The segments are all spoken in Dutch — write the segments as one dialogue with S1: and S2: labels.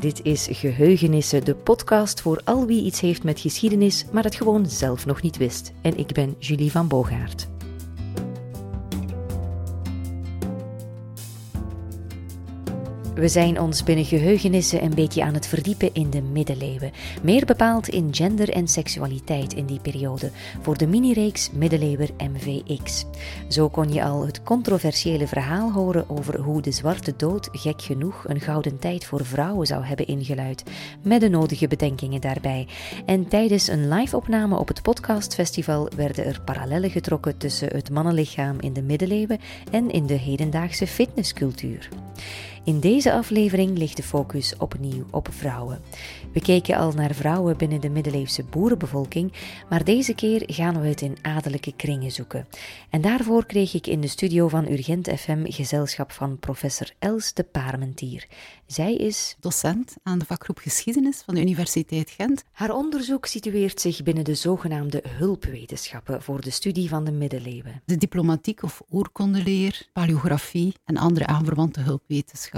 S1: Dit is Geheugenissen, de podcast voor al wie iets heeft met geschiedenis, maar het gewoon zelf nog niet wist. En ik ben Julie van Bogaert. We zijn ons binnen geheugenissen een beetje aan het verdiepen in de middeleeuwen. Meer bepaald in gender en seksualiteit in die periode, voor de minireeks Middeleeuwer MVX. Zo kon je al het controversiële verhaal horen over hoe de Zwarte Dood gek genoeg een gouden tijd voor vrouwen zou hebben ingeluid, met de nodige bedenkingen daarbij. En tijdens een live-opname op het podcastfestival werden er parallellen getrokken tussen het mannenlichaam in de middeleeuwen en in de hedendaagse fitnesscultuur. In deze aflevering ligt de focus opnieuw op vrouwen. We keken al naar vrouwen binnen de middeleeuwse boerenbevolking, maar deze keer gaan we het in adellijke kringen zoeken. En daarvoor kreeg ik in de studio van Urgent FM gezelschap van professor Els de Parmentier. Zij is
S2: docent aan de vakgroep Geschiedenis van de Universiteit Gent.
S1: Haar onderzoek situeert zich binnen de zogenaamde hulpwetenschappen voor de studie van de middeleeuwen.
S2: De diplomatiek of oorkondeleer, paleografie en andere aanverwante hulpwetenschappen.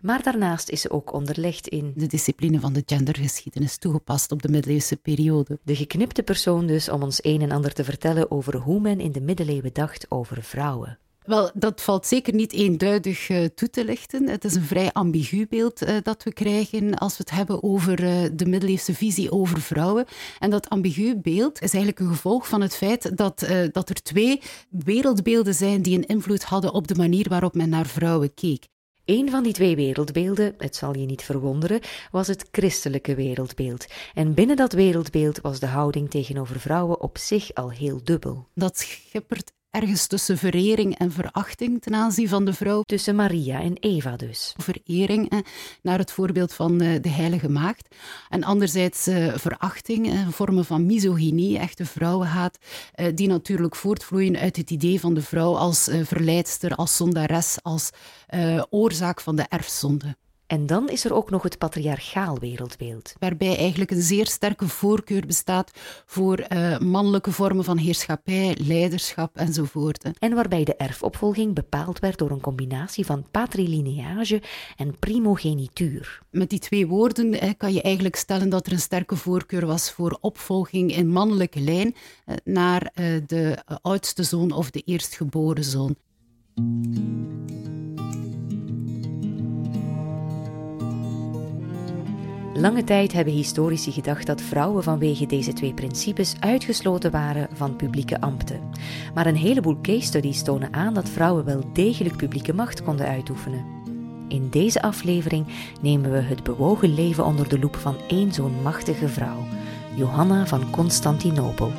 S1: Maar daarnaast is ze ook onderlegd in
S2: de discipline van de gendergeschiedenis toegepast op de middeleeuwse periode.
S1: De geknipte persoon dus om ons een en ander te vertellen over hoe men in de middeleeuwen dacht over vrouwen.
S2: Wel, dat valt zeker niet eenduidig uh, toe te lichten. Het is een vrij ambigu beeld uh, dat we krijgen als we het hebben over uh, de middeleeuwse visie over vrouwen. En dat ambigu beeld is eigenlijk een gevolg van het feit dat, dat er twee wereldbeelden zijn die een invloed hadden op de manier waarop men naar vrouwen keek.
S1: Een van die twee wereldbeelden, het zal je niet verwonderen, was het christelijke wereldbeeld. En binnen dat wereldbeeld was de houding tegenover vrouwen op zich al heel dubbel.
S2: Dat schippert ergens tussen verering en verachting ten aanzien van de vrouw.
S1: Tussen Maria en Eva dus.
S2: Verering naar het voorbeeld van eh, de heilige maagd. En anderzijds eh, verachting, vormen van misogynie, echte vrouwenhaat, eh, die natuurlijk voortvloeien uit het idee van de vrouw als verleidster, als zondares, als oorzaak van de erfzonde.
S1: En dan is er ook nog het patriarchaal wereldbeeld.
S2: Waarbij eigenlijk een zeer sterke voorkeur bestaat voor uh, mannelijke vormen van heerschappij, leiderschap enzovoort.
S1: En waarbij de erfopvolging bepaald werd door een combinatie van patrilineage en primogenituur.
S2: Met die twee woorden eh, kan je eigenlijk stellen dat er een sterke voorkeur was voor opvolging in mannelijke lijn eh, naar uh, de oudste zoon of de eerstgeboren zoon.
S1: Lange tijd hebben historici gedacht dat vrouwen vanwege deze twee principes uitgesloten waren van publieke ambten. Maar een heleboel case studies tonen aan dat vrouwen wel degelijk publieke macht konden uitoefenen. In deze aflevering nemen we het bewogen leven onder de loep van één zo'n machtige vrouw, Johanna van Constantinopel.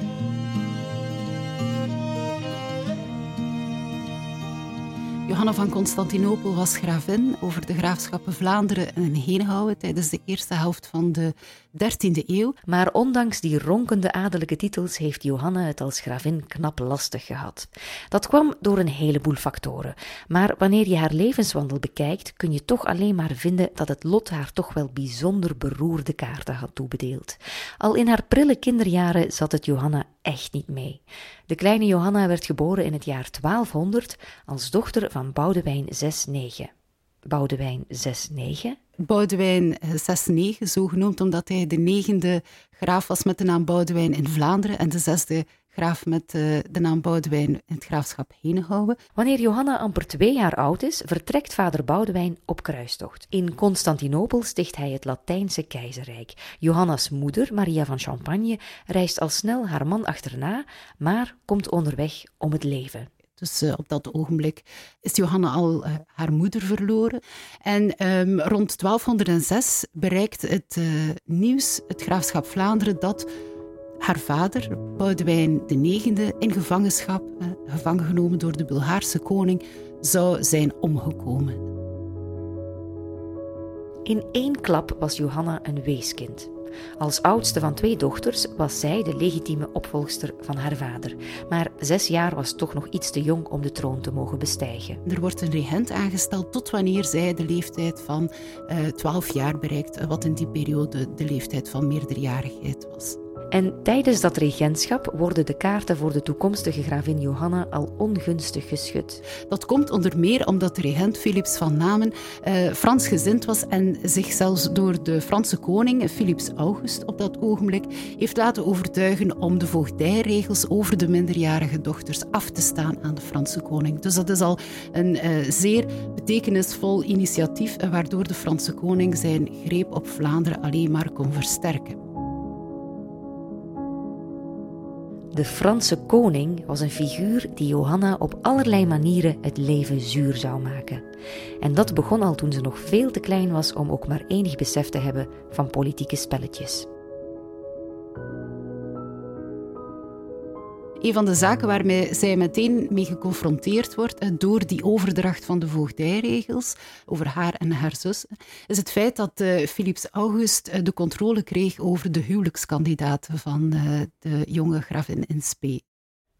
S2: Johanna van Constantinopel was gravin over de graafschappen Vlaanderen en Henegouwen tijdens de eerste helft van de 13e eeuw.
S1: Maar ondanks die ronkende adellijke titels heeft Johanna het als gravin knap lastig gehad. Dat kwam door een heleboel factoren. Maar wanneer je haar levenswandel bekijkt, kun je toch alleen maar vinden dat het lot haar toch wel bijzonder beroerde kaarten had toebedeeld. Al in haar prille kinderjaren zat het Johanna echt niet mee. De kleine Johanna werd geboren in het jaar 1200 als dochter van Boudewijn 6-9. Boudewijn 6-9?
S2: Boudewijn 6-9, zo genoemd omdat hij de negende graaf was met de naam Boudewijn in Vlaanderen en de zesde graaf met uh, de naam Boudewijn in het graafschap Henegouwen.
S1: Wanneer Johanna amper twee jaar oud is, vertrekt vader Boudewijn op kruistocht. In Constantinopel sticht hij het Latijnse keizerrijk. Johanna's moeder, Maria van Champagne, reist al snel haar man achterna, maar komt onderweg om het leven.
S2: Dus uh, op dat ogenblik is Johanna al uh, haar moeder verloren. En um, rond 1206 bereikt het uh, nieuws, het graafschap Vlaanderen, dat haar vader, Boudewijn IX, in gevangenschap, gevangen genomen door de Bulgaarse koning, zou zijn omgekomen.
S1: In één klap was Johanna een weeskind. Als oudste van twee dochters was zij de legitieme opvolgster van haar vader. Maar zes jaar was toch nog iets te jong om de troon te mogen bestijgen.
S2: Er wordt een regent aangesteld tot wanneer zij de leeftijd van uh, 12 jaar bereikt, wat in die periode de leeftijd van meerderjarigheid was.
S1: En tijdens dat regentschap worden de kaarten voor de toekomstige gravin Johanna al ongunstig geschud.
S2: Dat komt onder meer omdat de regent Philips van Namen uh, Frans gezind was en zich zelfs door de Franse koning Philips August op dat ogenblik heeft laten overtuigen om de voogdijregels over de minderjarige dochters af te staan aan de Franse koning. Dus dat is al een uh, zeer betekenisvol initiatief waardoor de Franse koning zijn greep op Vlaanderen alleen maar kon versterken.
S1: De Franse koning was een figuur die Johanna op allerlei manieren het leven zuur zou maken. En dat begon al toen ze nog veel te klein was om ook maar enig besef te hebben van politieke spelletjes.
S2: Een van de zaken waarmee zij meteen mee geconfronteerd wordt eh, door die overdracht van de voogdijregels over haar en haar zus, is het feit dat uh, Philips August uh, de controle kreeg over de huwelijkskandidaten van de jonge gravin in Spee.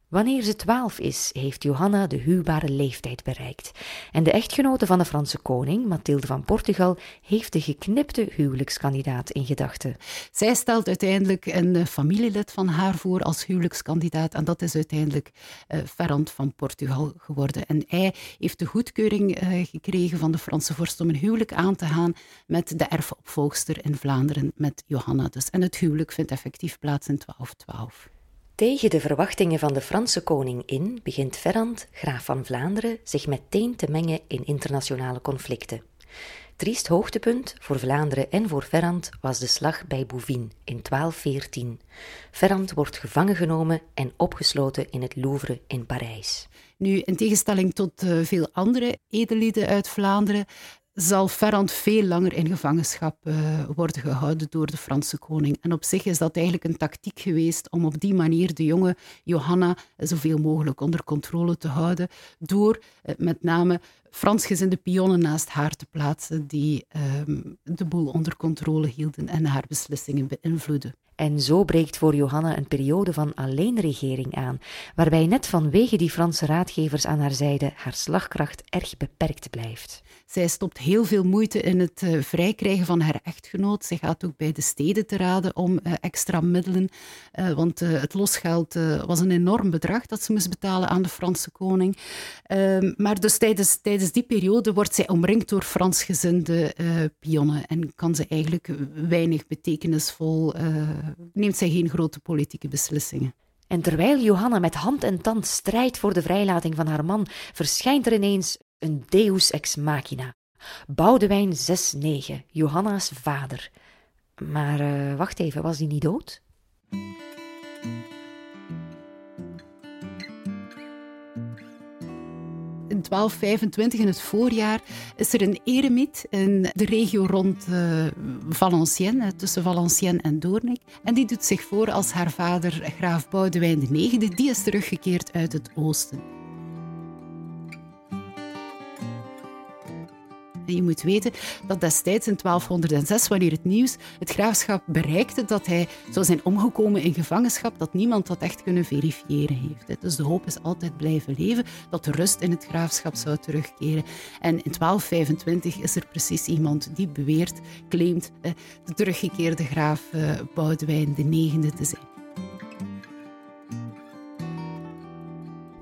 S1: Wanneer ze twaalf is, heeft Johanna de huwbare leeftijd bereikt. En de echtgenote van de Franse koning, Mathilde van Portugal, heeft de geknipte huwelijkskandidaat in gedachten.
S2: Zij stelt uiteindelijk een familielid van haar voor als huwelijkskandidaat. En dat is uiteindelijk uh, Ferrand van Portugal geworden. En hij heeft de goedkeuring uh, gekregen van de Franse vorst om een huwelijk aan te gaan met de erfopvolgster in Vlaanderen, met Johanna dus. En het huwelijk vindt effectief plaats in 1212.
S1: Tegen de verwachtingen van de Franse koning in begint Ferrand, graaf van Vlaanderen, zich meteen te mengen in internationale conflicten. Triest hoogtepunt voor Vlaanderen en voor Ferrand was de slag bij Bouvines in 1214. Ferrand wordt gevangen genomen en opgesloten in het Louvre in Parijs.
S2: Nu, in tegenstelling tot uh, veel andere edellieden uit Vlaanderen, zal Ferrand veel langer in gevangenschap uh, worden gehouden door de Franse koning. En op zich is dat eigenlijk een tactiek geweest om op die manier de jonge Johanna zoveel mogelijk onder controle te houden, door uh, met name Fransgezinde pionnen naast haar te plaatsen die uh, de boel onder controle hielden en haar beslissingen beïnvloeden.
S1: En zo breekt voor Johanna een periode van alleenregering aan, waarbij net vanwege die Franse raadgevers aan haar zijde haar slagkracht erg beperkt blijft.
S2: Zij stopt heel veel moeite in het uh, vrijkrijgen van haar echtgenoot. Zij gaat ook bij de steden te raden om uh, extra middelen, uh, want het losgeld was een enorm bedrag dat ze moest betalen aan de Franse koning. Ehm, maar dus tijdens, tijdens die periode wordt zij omringd door Fransgezinde pionnen en kan ze eigenlijk weinig betekenisvol neemt zij geen grote politieke beslissingen.
S1: En terwijl Johanna met hand en tand strijdt voor de vrijlating van haar man, verschijnt er ineens een deus ex machina. Boudewijn 6-9, Johanna's vader. Maar uh, wacht even, was hij niet dood?
S2: 1225, in het voorjaar, is er een eremiet in de regio rond uh, Valenciennes, tussen Valenciennes en Doornik. En die doet zich voor als haar vader, graaf Boudewijn IX. Die is teruggekeerd uit het oosten. Je moet weten dat destijds in 1206, wanneer het nieuws het graafschap bereikte dat hij zou zijn omgekomen in gevangenschap, dat niemand dat echt kunnen verifiëren heeft. Dus de hoop is altijd blijven leven dat de rust in het graafschap zou terugkeren. En in 1225 is er precies iemand die beweert, claimt de teruggekeerde graaf eh, Boudewijn de negende te zijn.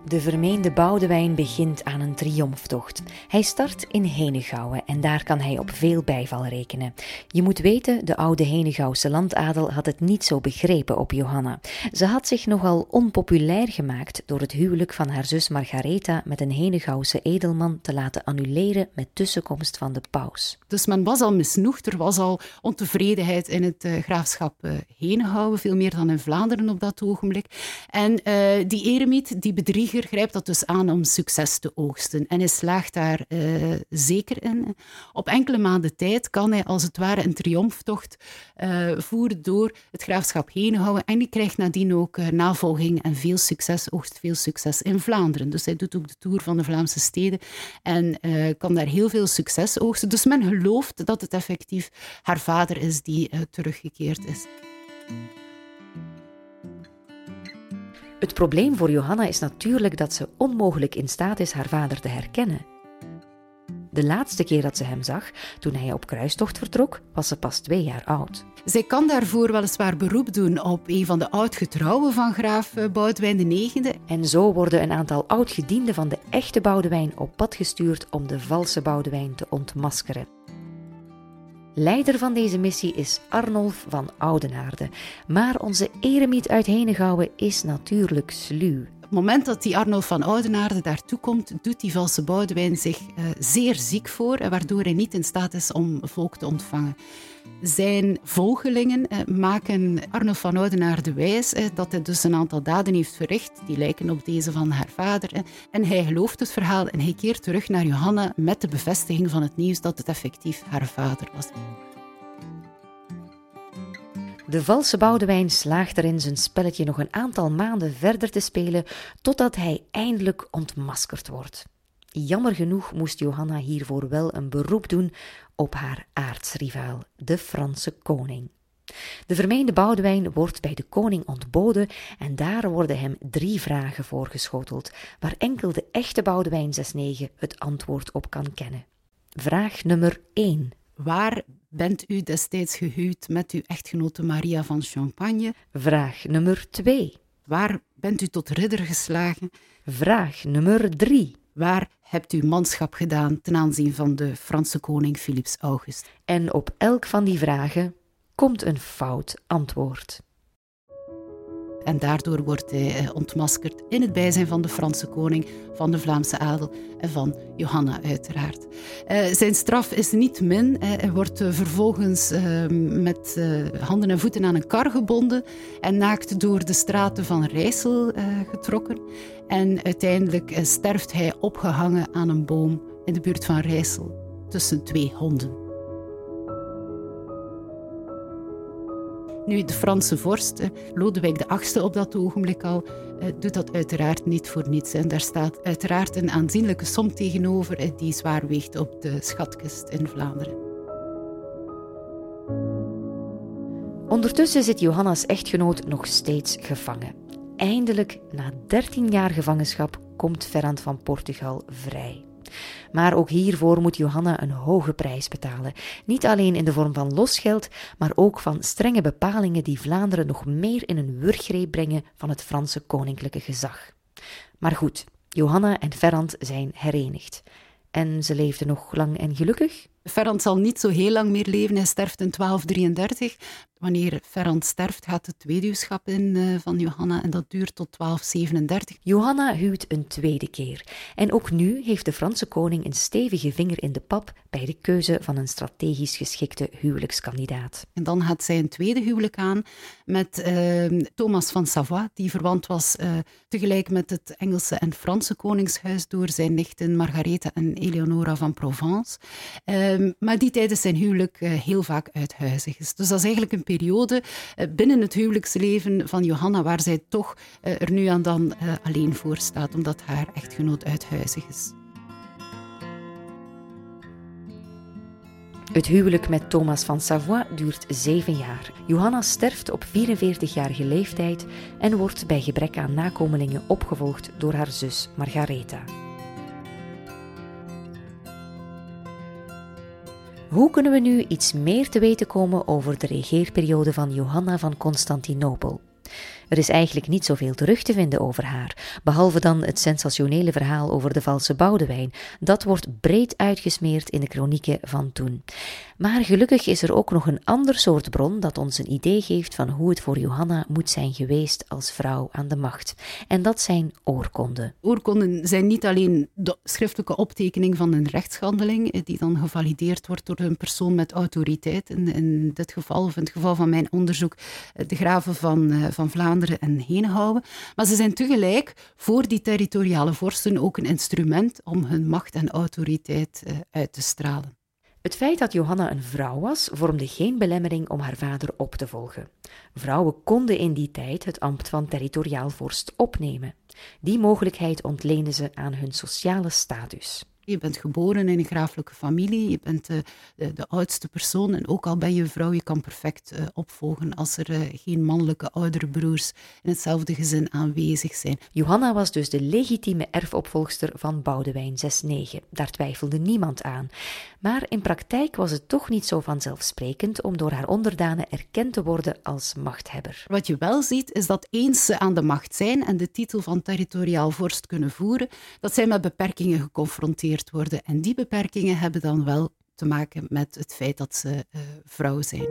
S1: De vermeende Boudewijn begint aan een triomftocht. Hij start in Henegouwen en daar kan hij op veel bijval rekenen. Je moet weten, de oude Henegouwse landadel had het niet zo begrepen op Johanna. Ze had zich nogal onpopulair gemaakt door het huwelijk van haar zus Margaretha met een Henegouwse edelman te laten annuleren met tussenkomst van de paus.
S2: Dus men was al misnoegd, er was al ontevredenheid in het uh, graafschap uh, Henegouwen, veel meer dan in Vlaanderen op dat ogenblik. En uh, die eremiet, die bedrieger grijpt dat dus aan om succes te oogsten. En hij slaagt daar uh, zeker in. Op enkele maanden tijd kan hij als het ware een triomftocht uh, voeren door het graafschap Henegouwen. En die krijgt nadien ook uh, navolging en veel succes, oogst veel succes in Vlaanderen. Dus hij doet ook de tour van de Vlaamse steden en kan daar heel veel succes oogsten. Dus men gelooft dat het effectief haar vader is die teruggekeerd is.
S1: Het probleem voor Johanna is natuurlijk dat ze onmogelijk in staat is haar vader te herkennen. De laatste keer dat ze hem zag, toen hij op kruistocht vertrok, was ze pas twee jaar oud.
S2: Zij kan daarvoor weliswaar beroep doen op een van de oudgetrouwen van graaf eh, Boudewijn IX.
S1: En zo worden een aantal oudgedienden van de echte Boudewijn op pad gestuurd om de valse Boudewijn te ontmaskeren. Leider van deze missie is Arnulf van Oudenaarde, maar onze eremiet uit Henegouwen is natuurlijk sluw.
S2: Op het moment dat die Arnold van Oudenaarde daartoe komt, doet die valse Boudewijn zich uh, zeer ziek voor, waardoor hij niet in staat is om volk te ontvangen. Zijn volgelingen uh, maken Arnold van Oudenaarde wijs uh, dat hij dus een aantal daden heeft verricht die lijken op deze van haar vader. en hij gelooft het verhaal en hij keert terug naar Johanna met de bevestiging van het nieuws dat het effectief haar vader was.
S1: De valse Boudewijn slaagt erin zijn spelletje nog een aantal maanden verder te spelen totdat hij eindelijk ontmaskerd wordt. Jammer genoeg moest Johanna hiervoor wel een beroep doen op haar aartsrivaal, de Franse koning. De vermeende Boudewijn wordt bij de koning ontboden en daar worden hem drie vragen voorgeschoteld, waar enkel de echte Boudewijn 6-9 het antwoord op kan kennen. Vraag nummer 1.
S2: Waar bent u destijds gehuwd met uw echtgenote Maria van Champagne?
S1: Vraag nummer 2.
S2: Waar bent u tot ridder geslagen?
S1: Vraag nummer 3.
S2: Waar hebt u manschap gedaan ten aanzien van de Franse koning Philips August?
S1: En op elk van die vragen komt een fout antwoord.
S2: En daardoor wordt hij eh, ontmaskerd in het bijzijn van de Franse koning, van de Vlaamse adel en van Johanna uiteraard. Uh, zijn straf is niet min. Hij wordt vervolgens uh, met handen en voeten aan een kar gebonden en naakt door de straten van Rijssel getrokken. En uiteindelijk sterft hij opgehangen aan een boom in de buurt van Rijssel tussen twee honden. Nu, de Franse vorst, Lodewijk VIII op dat ogenblik al, eh, doet dat uiteraard niet voor niets. En daar staat uiteraard een aanzienlijke som tegenover eh, die zwaar weegt op de schatkist in Vlaanderen.
S1: Ondertussen zit Johanna's echtgenoot nog steeds gevangen. Eindelijk, na 13 jaar gevangenschap, komt Ferrand van Portugal vrij. Maar ook hiervoor moet Johanna een hoge prijs betalen. Niet alleen in de vorm van losgeld, maar ook van strenge bepalingen die Vlaanderen nog meer in een wurggreep brengen van het Franse koninklijke gezag. Maar goed, Johanna en Ferrand zijn herenigd. En ze leefden nog lang en gelukkig?
S2: Ferrand zal niet zo heel lang meer leven. Hij sterft in 1233. Wanneer Ferrand sterft, gaat het weduwschap in uh, van Johanna en dat duurt tot 1237.
S1: Johanna huwt een tweede keer. En ook nu heeft de Franse koning een stevige vinger in de pap bij de keuze van een strategisch geschikte huwelijkskandidaat.
S2: En dan gaat zij een tweede huwelijk aan met uh, Thomas van Savoie, die verwant was uh, tegelijk met het Engelse en Franse koningshuis door zijn nichten Margaretha en Eleonora van Provence. Ehm, maar die tijdens zijn huwelijk eh, heel vaak uithuizig is. Dus dat is eigenlijk een periode eh, binnen het huwelijksleven van Johanna waar zij toch eh, er nu en dan alleen voor staat, omdat haar echtgenoot uithuizig is.
S1: Het huwelijk met Thomas van Savoie duurt zeven jaar. Johanna sterft op 44-jarige leeftijd en wordt bij gebrek aan nakomelingen opgevolgd door haar zus Margaretha. Hoe kunnen we nu iets meer te weten komen over de regeerperiode van Johanna van Constantinopel? Er is eigenlijk niet zoveel terug te vinden over haar, behalve dan het sensationele verhaal over de valse Boudewijn. Dat wordt breed uitgesmeerd in de kronieken van toen. Maar gelukkig is er ook nog een ander soort bron dat ons een idee geeft van hoe het voor Johanna moet zijn geweest als vrouw aan de macht. En dat zijn oorkonden.
S2: Oorkonden zijn niet alleen de schriftelijke optekening van een rechtshandeling, eh, die dan gevalideerd wordt door een persoon met autoriteit. In, in dit geval, of in het geval van mijn onderzoek, eh, de graven van, eh, van Vlaanderen en Henegouwen. Maar ze zijn tegelijk voor die territoriale vorsten ook een instrument om hun macht en autoriteit uit te stralen.
S1: Het feit dat Johanna een vrouw was, vormde geen belemmering om haar vader op te volgen. Vrouwen konden in die tijd het ambt van territoriaal vorst opnemen. Die mogelijkheid ontleende ze aan hun sociale status.
S2: Je bent geboren in een graaflijke familie, je bent de, de, de oudste persoon en ook al ben je vrouw, je kan perfect uh, opvolgen als er uh, geen mannelijke oudere broers in hetzelfde gezin aanwezig zijn.
S1: Johanna was dus de legitieme erfopvolgster van Boudewijn 6-9. Daar twijfelde niemand aan. Maar in praktijk was het toch niet zo vanzelfsprekend om door haar onderdanen erkend te worden als machthebber.
S2: Wat je wel ziet, is dat eens ze aan de macht zijn en de titel van territoriaal vorst kunnen voeren, dat zij met beperkingen geconfronteerd worden. En die beperkingen hebben dan wel te maken met het feit dat ze uh, vrouw zijn.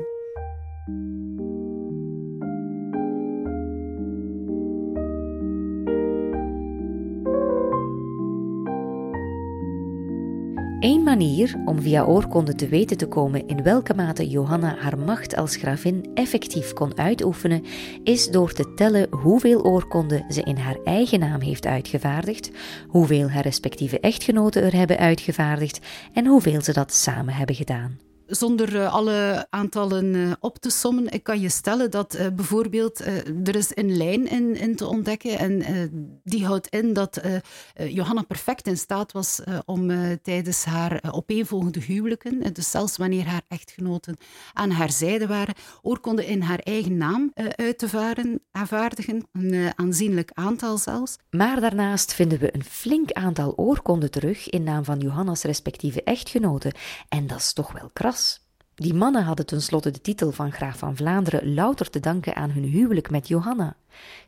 S1: Eén manier om via oorkonden te weten te komen in welke mate Johanna haar macht als gravin effectief kon uitoefenen, is door te tellen hoeveel oorkonden ze in haar eigen naam heeft uitgevaardigd, hoeveel haar respectieve echtgenoten er hebben uitgevaardigd en hoeveel ze dat samen hebben gedaan
S2: zonder eh, alle aantallen eh, op te sommen, ik kan je stellen dat uh, bijvoorbeeld er is een lijn in, te ontdekken en die houdt in dat Johanna perfect in staat was om tijdens haar opeenvolgende huwelijken, dus zelfs wanneer haar echtgenoten aan haar zijde waren, oorkonden in haar eigen naam uit te varen, aanvaardigen, een aanzienlijk aantal zelfs.
S1: Maar daarnaast vinden we een flink aantal oorkonden terug in naam van Johanna's respectieve echtgenoten en dat is toch wel kras. Die mannen hadden tenslotte de titel van graaf van Vlaanderen louter te danken aan hun huwelijk met Johanna.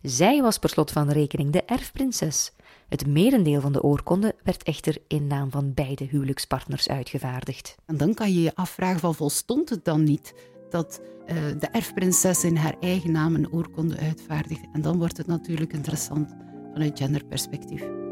S1: Zij was per slot van rekening de erfprinses. Het merendeel van de oorkonde werd echter in naam van beide huwelijkspartners uitgevaardigd.
S2: En dan kan je je afvragen van volstond het dan niet dat uh, de erfprinses in haar eigen naam een oorkonde uitvaardigt? En dan wordt het natuurlijk interessant vanuit genderperspectief.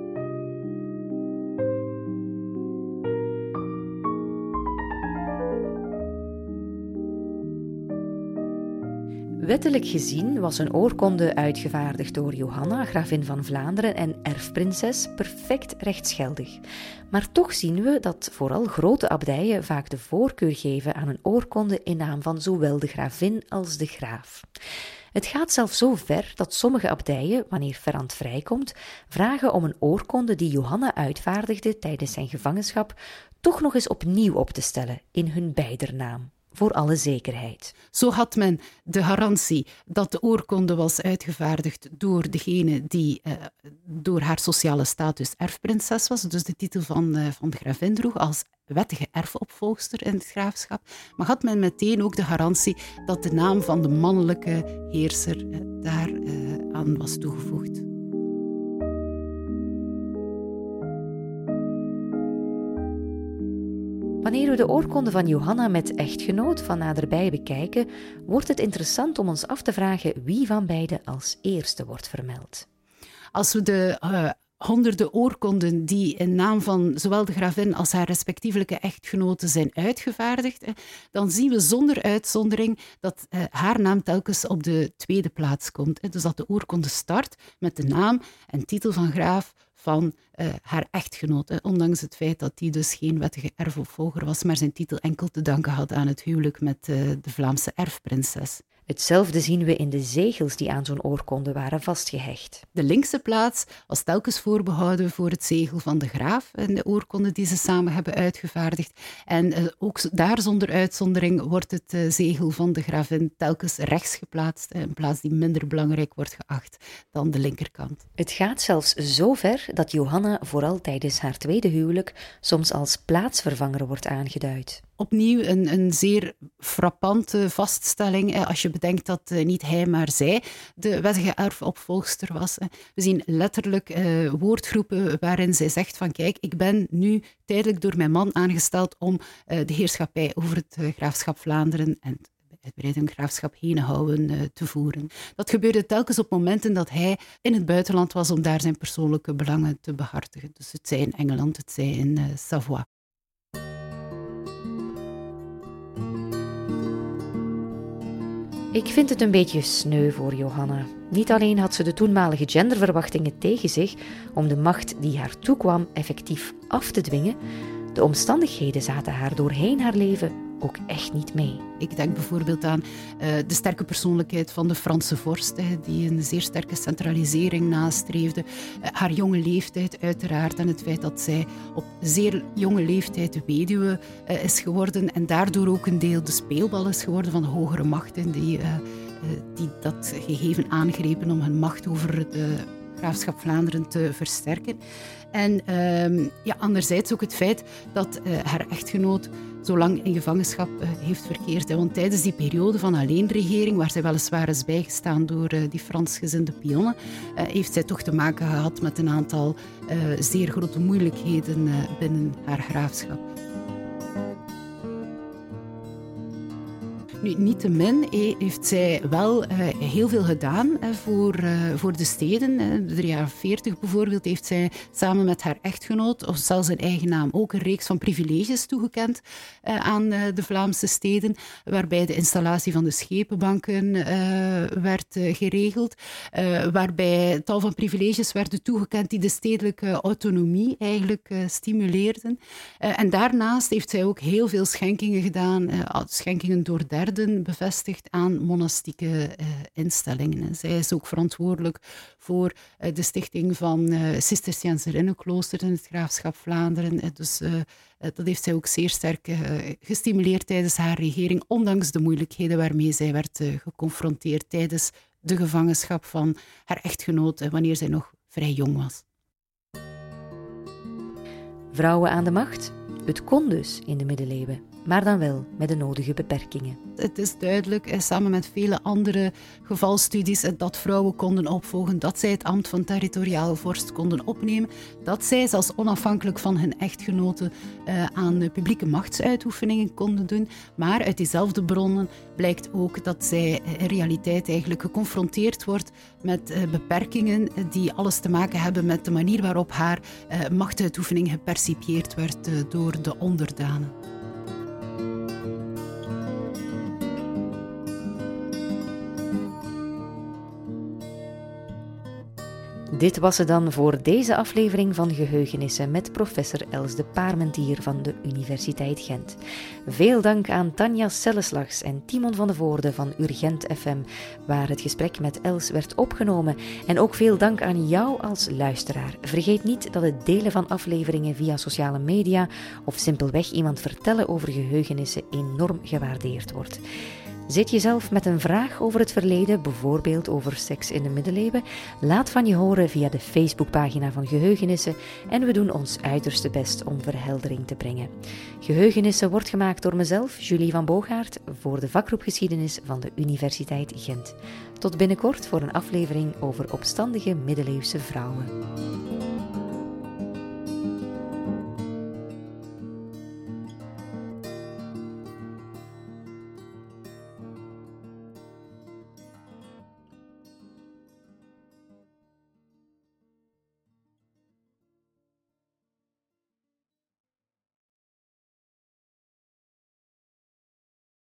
S1: Wettelijk gezien was een oorkonde uitgevaardigd door Johanna, gravin van Vlaanderen en erfprinses, perfect rechtsgeldig. Maar toch zien we dat vooral grote abdijen vaak de voorkeur geven aan een oorkonde in naam van zowel de gravin als de graaf. Het gaat zelfs zo ver dat sommige abdijen, wanneer Ferrand vrijkomt, vragen om een oorkonde die Johanna uitvaardigde tijdens zijn gevangenschap toch nog eens opnieuw op te stellen in hun beider naam voor alle zekerheid.
S2: Zo had men de garantie dat de oorkonde was uitgevaardigd door degene die uh, door haar sociale status erfprinses was, dus de titel van, uh, van de gravin droeg als wettige erfopvolgster in het graafschap. Maar had men meteen ook de garantie dat de naam van de mannelijke heerser uh, daar aan was toegevoegd.
S1: Wanneer we de oorkonde van Johanna met echtgenoot van naderbij bekijken, wordt het interessant om ons af te vragen wie van beiden als eerste wordt vermeld.
S2: Als we de uh, honderden oorkonden die in naam van zowel de gravin als haar respectievelijke echtgenoten zijn uitgevaardigd, dan zien we zonder uitzondering dat uh, haar naam telkens op de tweede plaats komt. Dus dat de oorkonde start met de naam en titel van graaf van uh, haar echtgenoot. Ondanks het feit dat hij dus geen wettige erfopvolger was, maar zijn titel enkel te danken had aan het huwelijk met uh, de Vlaamse erfprinses.
S1: Hetzelfde zien we in de zegels die aan zo'n oorkonde waren vastgehecht.
S2: De linkse plaats was telkens voorbehouden voor het zegel van de graaf en de oorkonde die ze samen hebben uitgevaardigd. En uh, ook daar zonder uitzondering wordt het uh, zegel van de gravin telkens rechts geplaatst, een plaats die minder belangrijk wordt geacht dan de linkerkant.
S1: Het gaat zelfs zo ver dat Johanna vooral tijdens haar tweede huwelijk soms als plaatsvervanger wordt aangeduid
S2: opnieuw een, een zeer frappante vaststelling. Als je bedenkt dat eh, niet hij, maar zij de wettige erfopvolgster was. We zien letterlijk eh, woordgroepen waarin zij zegt van kijk, ik ben nu tijdelijk door mijn man aangesteld om eh, de heerschappij over het graafschap Vlaanderen en het Breiden graafschap Henenhouwen uh, te voeren. Dat gebeurde telkens op momenten dat hij in het buitenland was om daar zijn persoonlijke belangen te behartigen. Dus het zij in Engeland, het zij in Savoie.
S1: Ik vind het een beetje sneu voor Johanna. Niet alleen had ze de toenmalige genderverwachtingen tegen zich om de macht die haar toekwam effectief af te dwingen, de omstandigheden zaten haar doorheen haar leven ook echt niet mee.
S2: Ik denk bijvoorbeeld aan uh, de sterke persoonlijkheid van de Franse vorst, die een zeer sterke centralisering nastreefde. Uh, haar jonge leeftijd uiteraard en het feit dat zij op zeer jonge leeftijd weduwe uh, is geworden en daardoor ook een deel de speelbal is geworden van hogere machten die, die dat gegeven aangrepen om hun macht over de graafschap Vlaanderen te versterken. En um, ja, anderzijds ook het feit dat haar echtgenoot zo lang in gevangenschap uh, heeft verkeerd. Want tijdens die periode van alleenregering, waar zij weliswaar is bijgestaan door uh, die Fransgezinde pionnen, heeft zij toch te maken gehad met een aantal zeer grote moeilijkheden binnen haar graafschap. Nu, niettemin heeft zij wel uh, heel veel gedaan uh, voor, uh, voor de steden. de jaren 40 bijvoorbeeld heeft zij samen met haar echtgenoot, of zelfs in eigen naam, ook een reeks van privileges toegekend aan de Vlaamse steden, waarbij de installatie van de schepenbanken werd geregeld, waarbij tal van privileges werden toegekend die de stedelijke autonomie eigenlijk stimuleerden. en daarnaast heeft zij ook heel veel schenkingen gedaan, schenkingen door derden bevestigd aan monastieke uh, instellingen. Zij is ook verantwoordelijk voor uh, de stichting van uh, Cisterciënserinnenklooster in het graafschap Vlaanderen. dus dat heeft zij ook zeer sterk gestimuleerd tijdens haar regering, ondanks de moeilijkheden waarmee zij werd geconfronteerd tijdens de gevangenschap van haar echtgenoot, wanneer zij nog vrij jong was.
S1: Vrouwen aan de macht? Het kon dus in de middeleeuwen maar dan wel met de nodige beperkingen.
S2: Het is duidelijk, eh, samen met vele andere gevalstudies, eh, dat vrouwen konden opvolgen, dat zij het ambt van territoriale vorst konden opnemen, dat zij, zelfs onafhankelijk van hun echtgenoten, eh, aan publieke machtsuitoefeningen konden doen. Maar uit diezelfde bronnen blijkt ook dat zij in realiteit eigenlijk geconfronteerd wordt met beperkingen die alles te maken hebben met de manier waarop haar machtuitoefening gepercipieerd werd door de onderdanen.
S1: Dit was het dan voor deze aflevering van Geheugenissen met professor Els de Paarmentier van de Universiteit Gent. Veel dank aan Tanja Selleslags en Timon van de Voorde van Urgent FM, waar het gesprek met Els werd opgenomen. En ook veel dank aan jou als luisteraar. Vergeet niet dat het delen van afleveringen via sociale media of simpelweg iemand vertellen over geheugenissen enorm gewaardeerd wordt. Zit je zelf met een vraag over het verleden, bijvoorbeeld over seks in de middeleeuwen? Laat van je horen via de Facebookpagina van Geheugenissen en we doen ons uiterste best om verheldering te brengen. Geheugenissen wordt gemaakt door mezelf, Julie van Boogaard, voor de vakgroep Geschiedenis van de Universiteit Gent. Tot binnenkort voor een aflevering over opstandige middeleeuwse vrouwen.